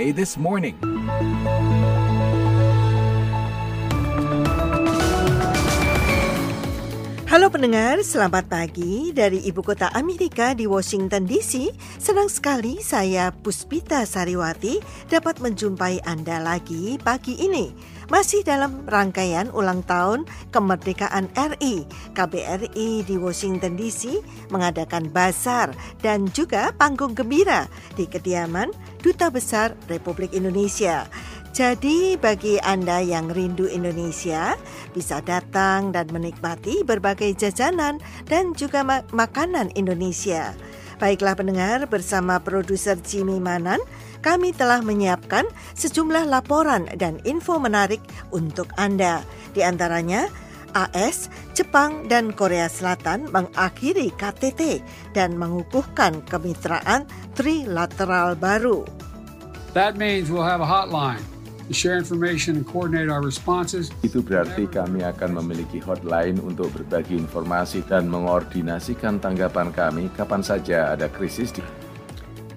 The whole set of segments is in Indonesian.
VOA This Morning. Halo pendengar, selamat pagi dari ibu kota Amerika di Washington DC. Senang sekali saya Puspita Sariwati dapat menjumpai Anda lagi pagi ini. Masih dalam rangkaian ulang tahun kemerdekaan RI, KBRI di Washington DC mengadakan bazar dan juga panggung gembira di kediaman Duta Besar Republik Indonesia. Jadi bagi Anda yang rindu Indonesia bisa datang dan menikmati berbagai jajanan dan juga ma makanan Indonesia. Baiklah pendengar bersama produser Jimmy Manan, kami telah menyiapkan sejumlah laporan dan info menarik untuk Anda. Di antaranya AS, Jepang, dan Korea Selatan mengakhiri KTT dan mengukuhkan kemitraan trilateral baru. That means we'll have a hotline to share information and coordinate our responses. Itu berarti kami akan memiliki hotline untuk berbagi informasi dan mengordinasikan tanggapan kami kapan saja ada krisis di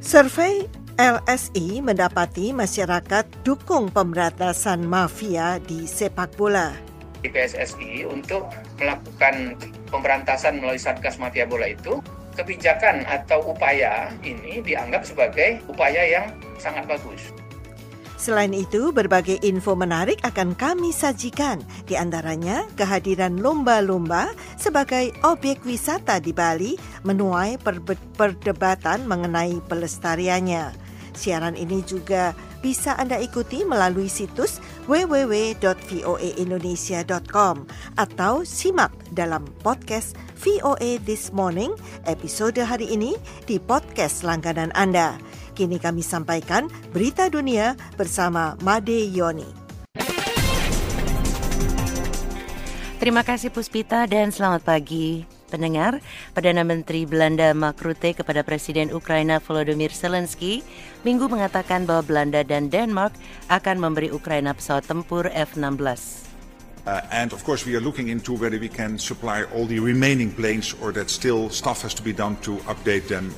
Survei LSI mendapati masyarakat dukung pemberantasan mafia di sepak bola. di PSSI untuk melakukan pemberantasan melalui Satgas Mafia Bola itu kebijakan atau upaya ini dianggap sebagai upaya yang sangat bagus. Selain itu, berbagai info menarik akan kami sajikan, di antaranya kehadiran lomba-lomba sebagai objek wisata di Bali menuai perdebatan mengenai pelestariannya. Siaran ini juga bisa Anda ikuti melalui situs www.voaindonesia.com atau simak dalam podcast VOA This Morning episode hari ini di podcast langganan Anda. Kini kami sampaikan berita dunia bersama Made Yoni. Terima kasih Puspita dan selamat pagi. Pendengar, Perdana Menteri Belanda Mark Rutte kepada Presiden Ukraina Volodymyr Zelensky minggu mengatakan bahwa Belanda dan Denmark akan memberi Ukraina pesawat tempur F-16. Uh, and of course, we are looking into whether we can supply all the remaining planes or that still stuff has to be done to update them.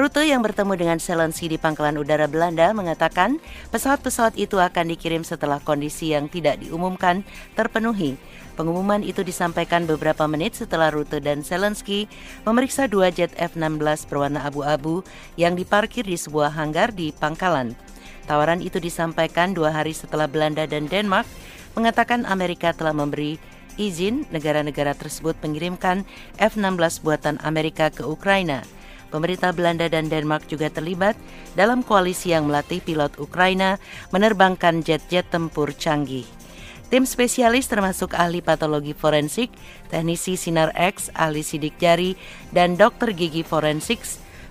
Rute yang bertemu dengan Zelensky di pangkalan udara Belanda mengatakan pesawat-pesawat itu akan dikirim setelah kondisi yang tidak diumumkan terpenuhi. Pengumuman itu disampaikan beberapa menit setelah Rute dan Zelensky memeriksa dua jet F-16 berwarna abu-abu yang diparkir di sebuah hanggar di pangkalan. Tawaran itu disampaikan dua hari setelah Belanda dan Denmark mengatakan Amerika telah memberi izin negara-negara tersebut mengirimkan F-16 buatan Amerika ke Ukraina. Pemerintah Belanda dan Denmark juga terlibat dalam koalisi yang melatih pilot Ukraina menerbangkan jet-jet tempur canggih. Tim spesialis termasuk ahli patologi forensik, teknisi sinar X, ahli sidik jari, dan dokter gigi forensik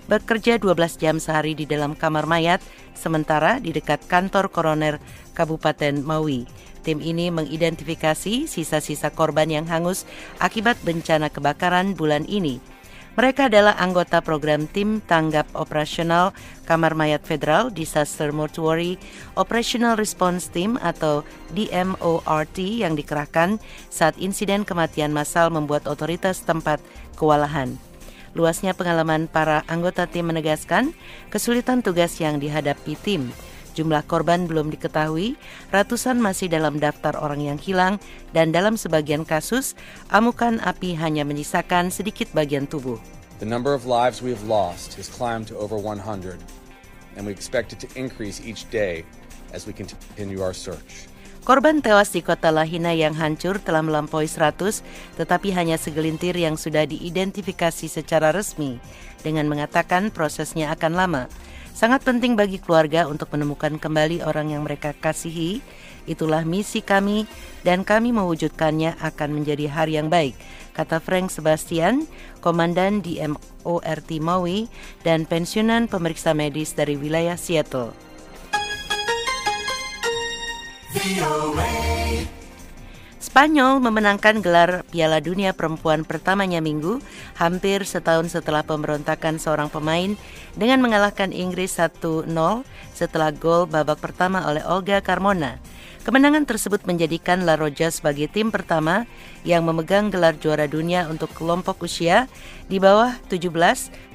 bekerja 12 jam sehari di dalam kamar mayat, sementara di dekat kantor koroner Kabupaten Maui. Tim ini mengidentifikasi sisa-sisa korban yang hangus akibat bencana kebakaran bulan ini. Mereka adalah anggota program Tim Tanggap Operasional Kamar Mayat Federal Disaster Mortuary Operational Response Team atau DMORT yang dikerahkan saat insiden kematian massal membuat otoritas tempat kewalahan. Luasnya pengalaman para anggota tim menegaskan kesulitan tugas yang dihadapi tim. Jumlah korban belum diketahui, ratusan masih dalam daftar orang yang hilang, dan dalam sebagian kasus, amukan api hanya menyisakan sedikit bagian tubuh. The number of lives we have lost has climbed to over 100, and we expect it to increase each day as we continue our search. Korban tewas di kota Lahina yang hancur telah melampaui 100, tetapi hanya segelintir yang sudah diidentifikasi secara resmi, dengan mengatakan prosesnya akan lama. Sangat penting bagi keluarga untuk menemukan kembali orang yang mereka kasihi. Itulah misi kami dan kami mewujudkannya akan menjadi hari yang baik, kata Frank Sebastian, Komandan di MORT Maui dan pensiunan pemeriksa medis dari wilayah Seattle. Spanyol memenangkan gelar Piala Dunia Perempuan pertamanya minggu hampir setahun setelah pemberontakan seorang pemain dengan mengalahkan Inggris 1-0 setelah gol babak pertama oleh Olga Carmona. Kemenangan tersebut menjadikan La Roja sebagai tim pertama yang memegang gelar juara dunia untuk kelompok usia di bawah 17,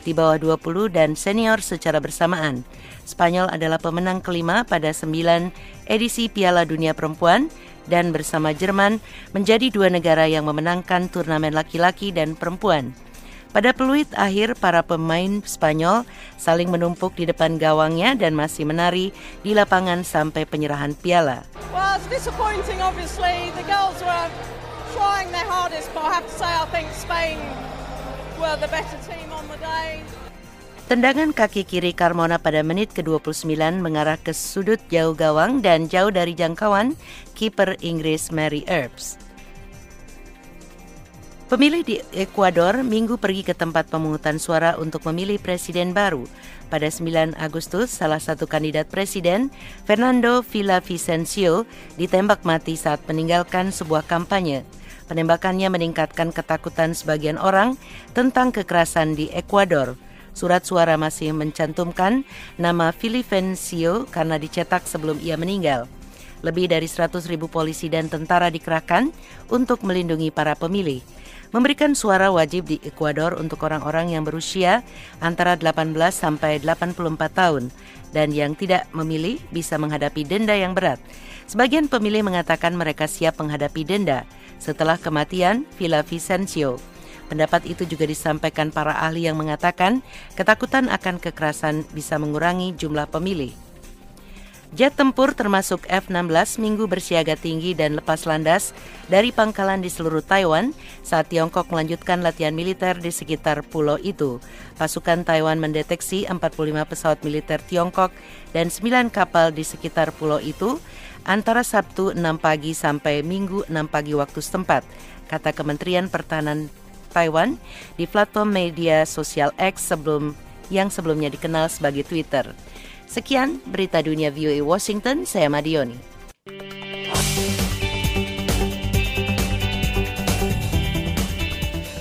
di bawah 20 dan senior secara bersamaan. Spanyol adalah pemenang kelima pada 9 edisi Piala Dunia Perempuan dan bersama Jerman menjadi dua negara yang memenangkan turnamen laki-laki dan perempuan. Pada peluit akhir, para pemain Spanyol saling menumpuk di depan gawangnya dan masih menari di lapangan sampai penyerahan piala. Well. Tendangan kaki kiri Carmona pada menit ke-29 mengarah ke sudut jauh gawang dan jauh dari jangkauan kiper Inggris Mary Earps. Pemilih di Ekuador minggu pergi ke tempat pemungutan suara untuk memilih presiden baru. Pada 9 Agustus, salah satu kandidat presiden, Fernando Villavicencio, ditembak mati saat meninggalkan sebuah kampanye. Penembakannya meningkatkan ketakutan sebagian orang tentang kekerasan di Ekuador. Surat suara masih mencantumkan nama Villavicencio karena dicetak sebelum ia meninggal. Lebih dari 100 ribu polisi dan tentara dikerahkan untuk melindungi para pemilih memberikan suara wajib di Ekuador untuk orang-orang yang berusia antara 18 sampai 84 tahun dan yang tidak memilih bisa menghadapi denda yang berat. Sebagian pemilih mengatakan mereka siap menghadapi denda setelah kematian Villa Vicencio. Pendapat itu juga disampaikan para ahli yang mengatakan ketakutan akan kekerasan bisa mengurangi jumlah pemilih. Jet tempur termasuk F-16 minggu bersiaga tinggi dan lepas landas dari pangkalan di seluruh Taiwan saat Tiongkok melanjutkan latihan militer di sekitar pulau itu. Pasukan Taiwan mendeteksi 45 pesawat militer Tiongkok dan 9 kapal di sekitar pulau itu antara Sabtu 6 pagi sampai Minggu 6 pagi waktu setempat, kata Kementerian Pertahanan Taiwan di platform media sosial X sebelum yang sebelumnya dikenal sebagai Twitter. Sekian berita dunia VOA Washington, saya Madioni.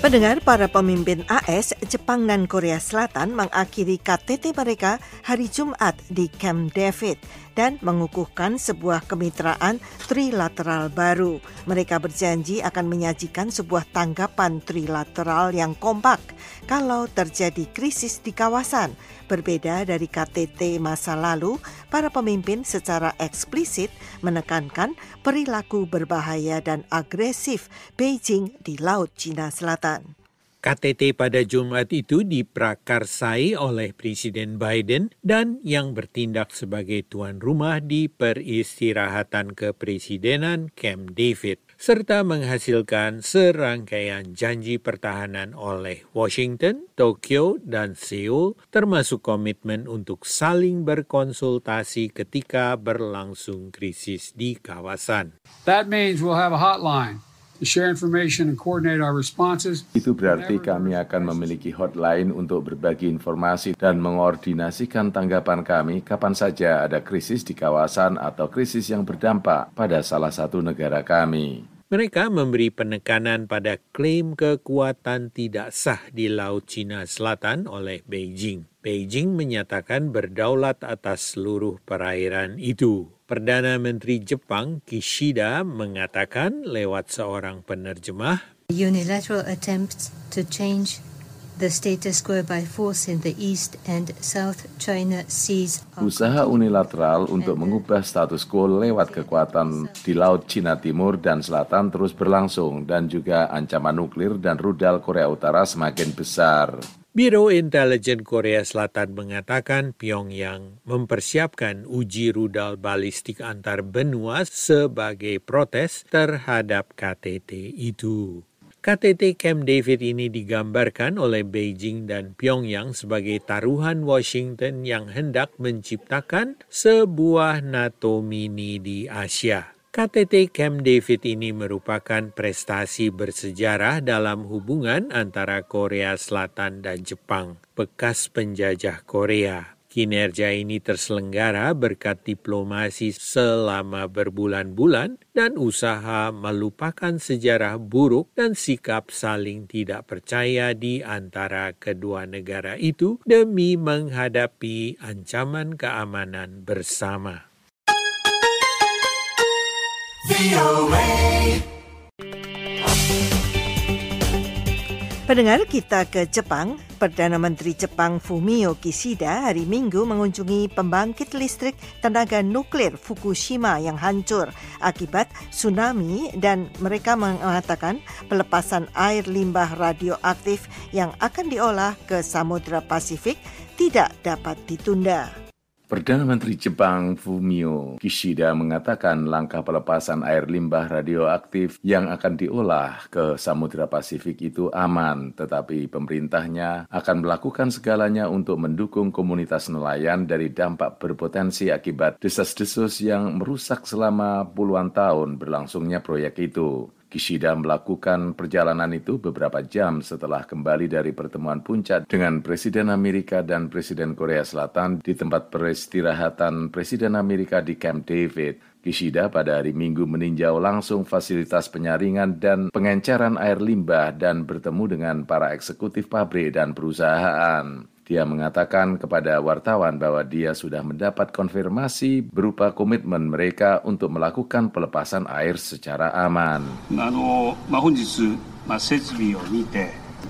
Pendengar para pemimpin AS, Jepang dan Korea Selatan mengakhiri KTT mereka hari Jumat di Camp David dan mengukuhkan sebuah kemitraan trilateral baru. Mereka berjanji akan menyajikan sebuah tanggapan trilateral yang kompak kalau terjadi krisis di kawasan. Berbeda dari KTT masa lalu, para pemimpin secara eksplisit menekankan perilaku berbahaya dan agresif Beijing di Laut Cina Selatan. KTT pada Jumat itu diprakarsai oleh Presiden Biden dan yang bertindak sebagai tuan rumah di peristirahatan kepresidenan Camp David, serta menghasilkan serangkaian janji pertahanan oleh Washington, Tokyo, dan Seoul, termasuk komitmen untuk saling berkonsultasi ketika berlangsung krisis di kawasan. That means we'll have a hotline to share information and coordinate our responses. Itu berarti kami akan memiliki hotline untuk berbagi informasi dan mengordinasikan tanggapan kami kapan saja ada krisis di kawasan atau krisis yang berdampak pada salah satu negara kami. Mereka memberi penekanan pada klaim kekuatan tidak sah di Laut Cina Selatan oleh Beijing. Beijing menyatakan berdaulat atas seluruh perairan itu. Perdana Menteri Jepang Kishida mengatakan lewat seorang penerjemah, unilateral attempts to change the status quo by force in the East and South China Seas. Usaha unilateral untuk mengubah status quo lewat kekuatan di Laut Cina Timur dan Selatan terus berlangsung dan juga ancaman nuklir dan rudal Korea Utara semakin besar. Biro Intelijen Korea Selatan mengatakan Pyongyang mempersiapkan uji rudal balistik antar benua sebagai protes terhadap KTT itu. KTT Camp David ini digambarkan oleh Beijing dan Pyongyang sebagai taruhan Washington yang hendak menciptakan sebuah NATO mini di Asia. KTT Camp David ini merupakan prestasi bersejarah dalam hubungan antara Korea Selatan dan Jepang, bekas penjajah Korea. Kinerja ini terselenggara berkat diplomasi selama berbulan-bulan dan usaha melupakan sejarah buruk dan sikap saling tidak percaya di antara kedua negara itu demi menghadapi ancaman keamanan bersama. Pendengar kita ke Jepang, Perdana Menteri Jepang Fumio Kishida hari Minggu mengunjungi pembangkit listrik tenaga nuklir Fukushima yang hancur akibat tsunami dan mereka mengatakan pelepasan air limbah radioaktif yang akan diolah ke Samudra Pasifik tidak dapat ditunda. Perdana Menteri Jepang Fumio Kishida mengatakan langkah pelepasan air limbah radioaktif yang akan diolah ke Samudra Pasifik itu aman, tetapi pemerintahnya akan melakukan segalanya untuk mendukung komunitas nelayan dari dampak berpotensi akibat desas-desus yang merusak selama puluhan tahun berlangsungnya proyek itu. Kishida melakukan perjalanan itu beberapa jam setelah kembali dari pertemuan puncak dengan Presiden Amerika dan Presiden Korea Selatan di tempat peristirahatan Presiden Amerika di Camp David. Kishida pada hari Minggu meninjau langsung fasilitas penyaringan dan pengenceran air limbah dan bertemu dengan para eksekutif pabrik dan perusahaan. Dia mengatakan kepada wartawan bahwa dia sudah mendapat konfirmasi berupa komitmen mereka untuk melakukan pelepasan air secara aman.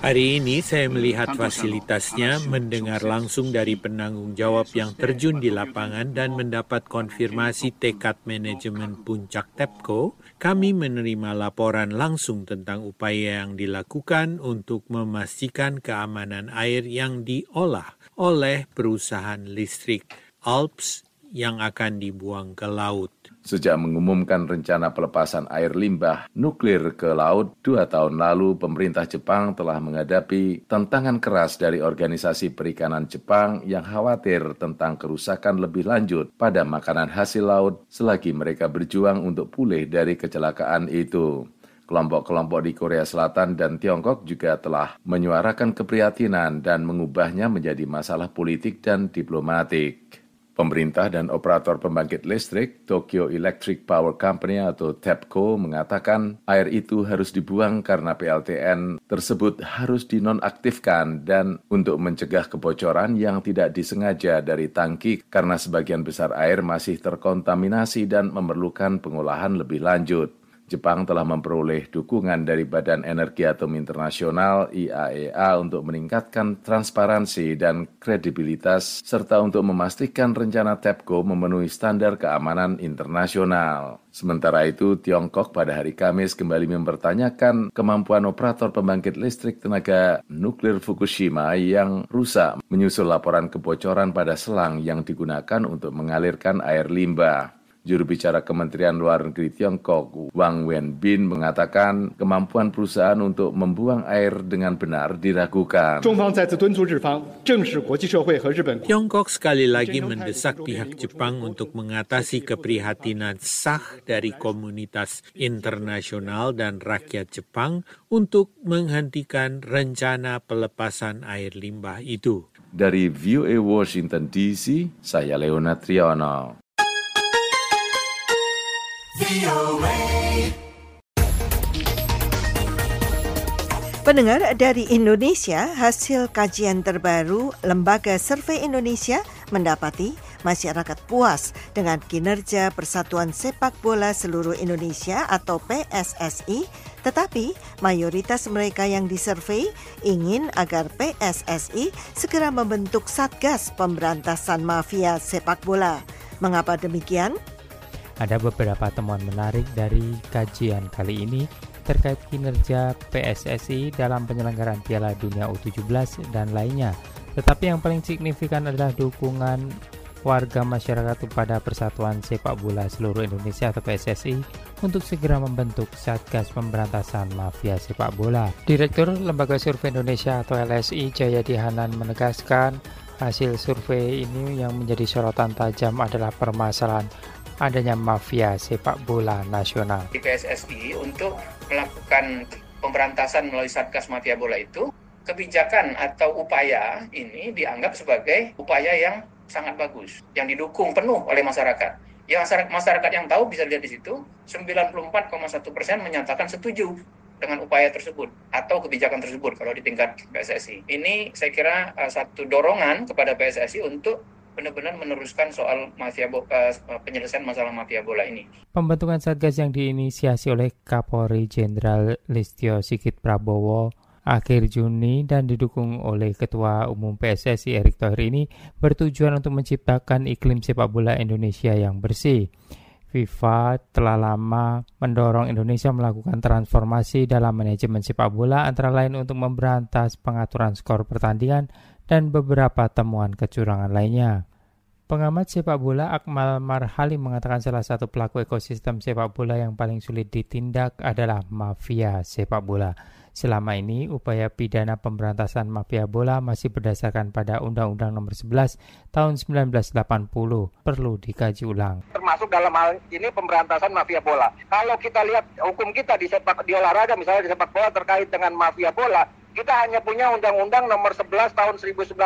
Hari ini saya melihat fasilitasnya, mendengar langsung dari penanggung jawab yang terjun di lapangan dan mendapat konfirmasi tekad manajemen puncak TEPCO. Kami menerima laporan langsung tentang upaya yang dilakukan untuk memastikan keamanan air yang diolah oleh perusahaan listrik Alps yang akan dibuang ke laut. Sejak mengumumkan rencana pelepasan air limbah nuklir ke laut dua tahun lalu, pemerintah Jepang telah menghadapi tantangan keras dari organisasi perikanan Jepang yang khawatir tentang kerusakan lebih lanjut pada makanan hasil laut selagi mereka berjuang untuk pulih dari kecelakaan itu. Kelompok-kelompok di Korea Selatan dan Tiongkok juga telah menyuarakan keprihatinan dan mengubahnya menjadi masalah politik dan diplomatik. Pemerintah dan operator pembangkit listrik Tokyo Electric Power Company atau TEPCO mengatakan air itu harus dibuang karena PLTN tersebut harus dinonaktifkan dan untuk mencegah kebocoran yang tidak disengaja dari tangki karena sebagian besar air masih terkontaminasi dan memerlukan pengolahan lebih lanjut. Jepang telah memperoleh dukungan dari Badan Energi Atom Internasional IAEA e untuk meningkatkan transparansi dan kredibilitas serta untuk memastikan rencana TEPCO memenuhi standar keamanan internasional. Sementara itu, Tiongkok pada hari Kamis kembali mempertanyakan kemampuan operator pembangkit listrik tenaga nuklir Fukushima yang rusak menyusul laporan kebocoran pada selang yang digunakan untuk mengalirkan air limbah. Juru bicara Kementerian Luar Negeri Tiongkok, Wang Wenbin, mengatakan kemampuan perusahaan untuk membuang air dengan benar diragukan. Tiongkok sekali lagi mendesak pihak Jepang untuk mengatasi keprihatinan sah dari komunitas internasional dan rakyat Jepang untuk menghentikan rencana pelepasan air limbah itu. Dari VOA Washington DC, saya Leona Triano. Pendengar dari Indonesia, hasil kajian terbaru Lembaga Survei Indonesia mendapati masyarakat puas dengan kinerja Persatuan Sepak Bola Seluruh Indonesia atau PSSI, tetapi mayoritas mereka yang disurvei ingin agar PSSI segera membentuk Satgas Pemberantasan Mafia Sepak Bola. Mengapa demikian? Ada beberapa temuan menarik dari kajian kali ini terkait kinerja PSSI dalam penyelenggaraan Piala Dunia U17 dan lainnya. Tetapi yang paling signifikan adalah dukungan warga masyarakat kepada Persatuan Sepak Bola Seluruh Indonesia atau PSSI untuk segera membentuk Satgas Pemberantasan Mafia Sepak Bola. Direktur Lembaga Survei Indonesia atau LSI Jayadi Hanan menegaskan hasil survei ini yang menjadi sorotan tajam adalah permasalahan adanya mafia sepak bola nasional. Di PSSI untuk melakukan pemberantasan melalui Satgas Mafia Bola itu, kebijakan atau upaya ini dianggap sebagai upaya yang sangat bagus, yang didukung penuh oleh masyarakat. Yang masyarakat, masyarakat yang tahu bisa lihat di situ, 94,1 persen menyatakan setuju dengan upaya tersebut atau kebijakan tersebut kalau di tingkat PSSI. Ini saya kira uh, satu dorongan kepada PSSI untuk benar-benar meneruskan soal mafia uh, penyelesaian masalah mafia bola ini. Pembentukan Satgas yang diinisiasi oleh Kapolri Jenderal Listio Sigit Prabowo akhir Juni dan didukung oleh Ketua Umum PSSI Erick Thohir ini bertujuan untuk menciptakan iklim sepak bola Indonesia yang bersih. FIFA telah lama mendorong Indonesia melakukan transformasi dalam manajemen sepak bola antara lain untuk memberantas pengaturan skor pertandingan dan beberapa temuan kecurangan lainnya. Pengamat sepak bola Akmal Marhali mengatakan salah satu pelaku ekosistem sepak bola yang paling sulit ditindak adalah mafia sepak bola. Selama ini, upaya pidana pemberantasan mafia bola masih berdasarkan pada Undang-Undang Nomor 11 Tahun 1980. Perlu dikaji ulang. Termasuk dalam hal ini pemberantasan mafia bola. Kalau kita lihat hukum kita di sepak di olahraga, misalnya di sepak bola terkait dengan mafia bola, kita hanya punya Undang-Undang Nomor 11 Tahun 1980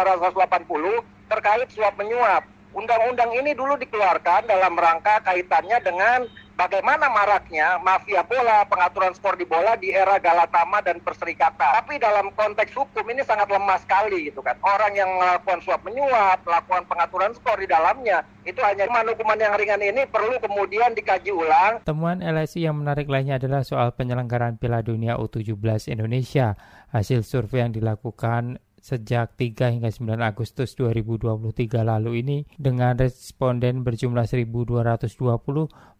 terkait suap menyuap. Undang-undang ini dulu dikeluarkan dalam rangka kaitannya dengan bagaimana maraknya mafia bola, pengaturan skor di bola di era Galatama dan Perserikatan. Tapi dalam konteks hukum ini sangat lemah sekali gitu kan. Orang yang melakukan suap menyuap, melakukan pengaturan skor di dalamnya, itu hanya hukuman yang ringan ini perlu kemudian dikaji ulang. Temuan LSI yang menarik lainnya adalah soal penyelenggaraan Piala Dunia U17 Indonesia. Hasil survei yang dilakukan sejak 3 hingga 9 Agustus 2023 lalu ini dengan responden berjumlah 1220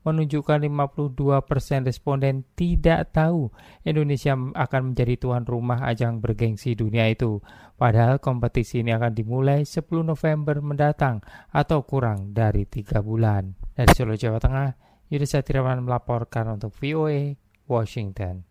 menunjukkan 52 persen responden tidak tahu Indonesia akan menjadi tuan rumah ajang bergengsi dunia itu. Padahal kompetisi ini akan dimulai 10 November mendatang atau kurang dari tiga bulan. Dari Solo, Jawa Tengah, Yudha Satirawan melaporkan untuk VOA, Washington.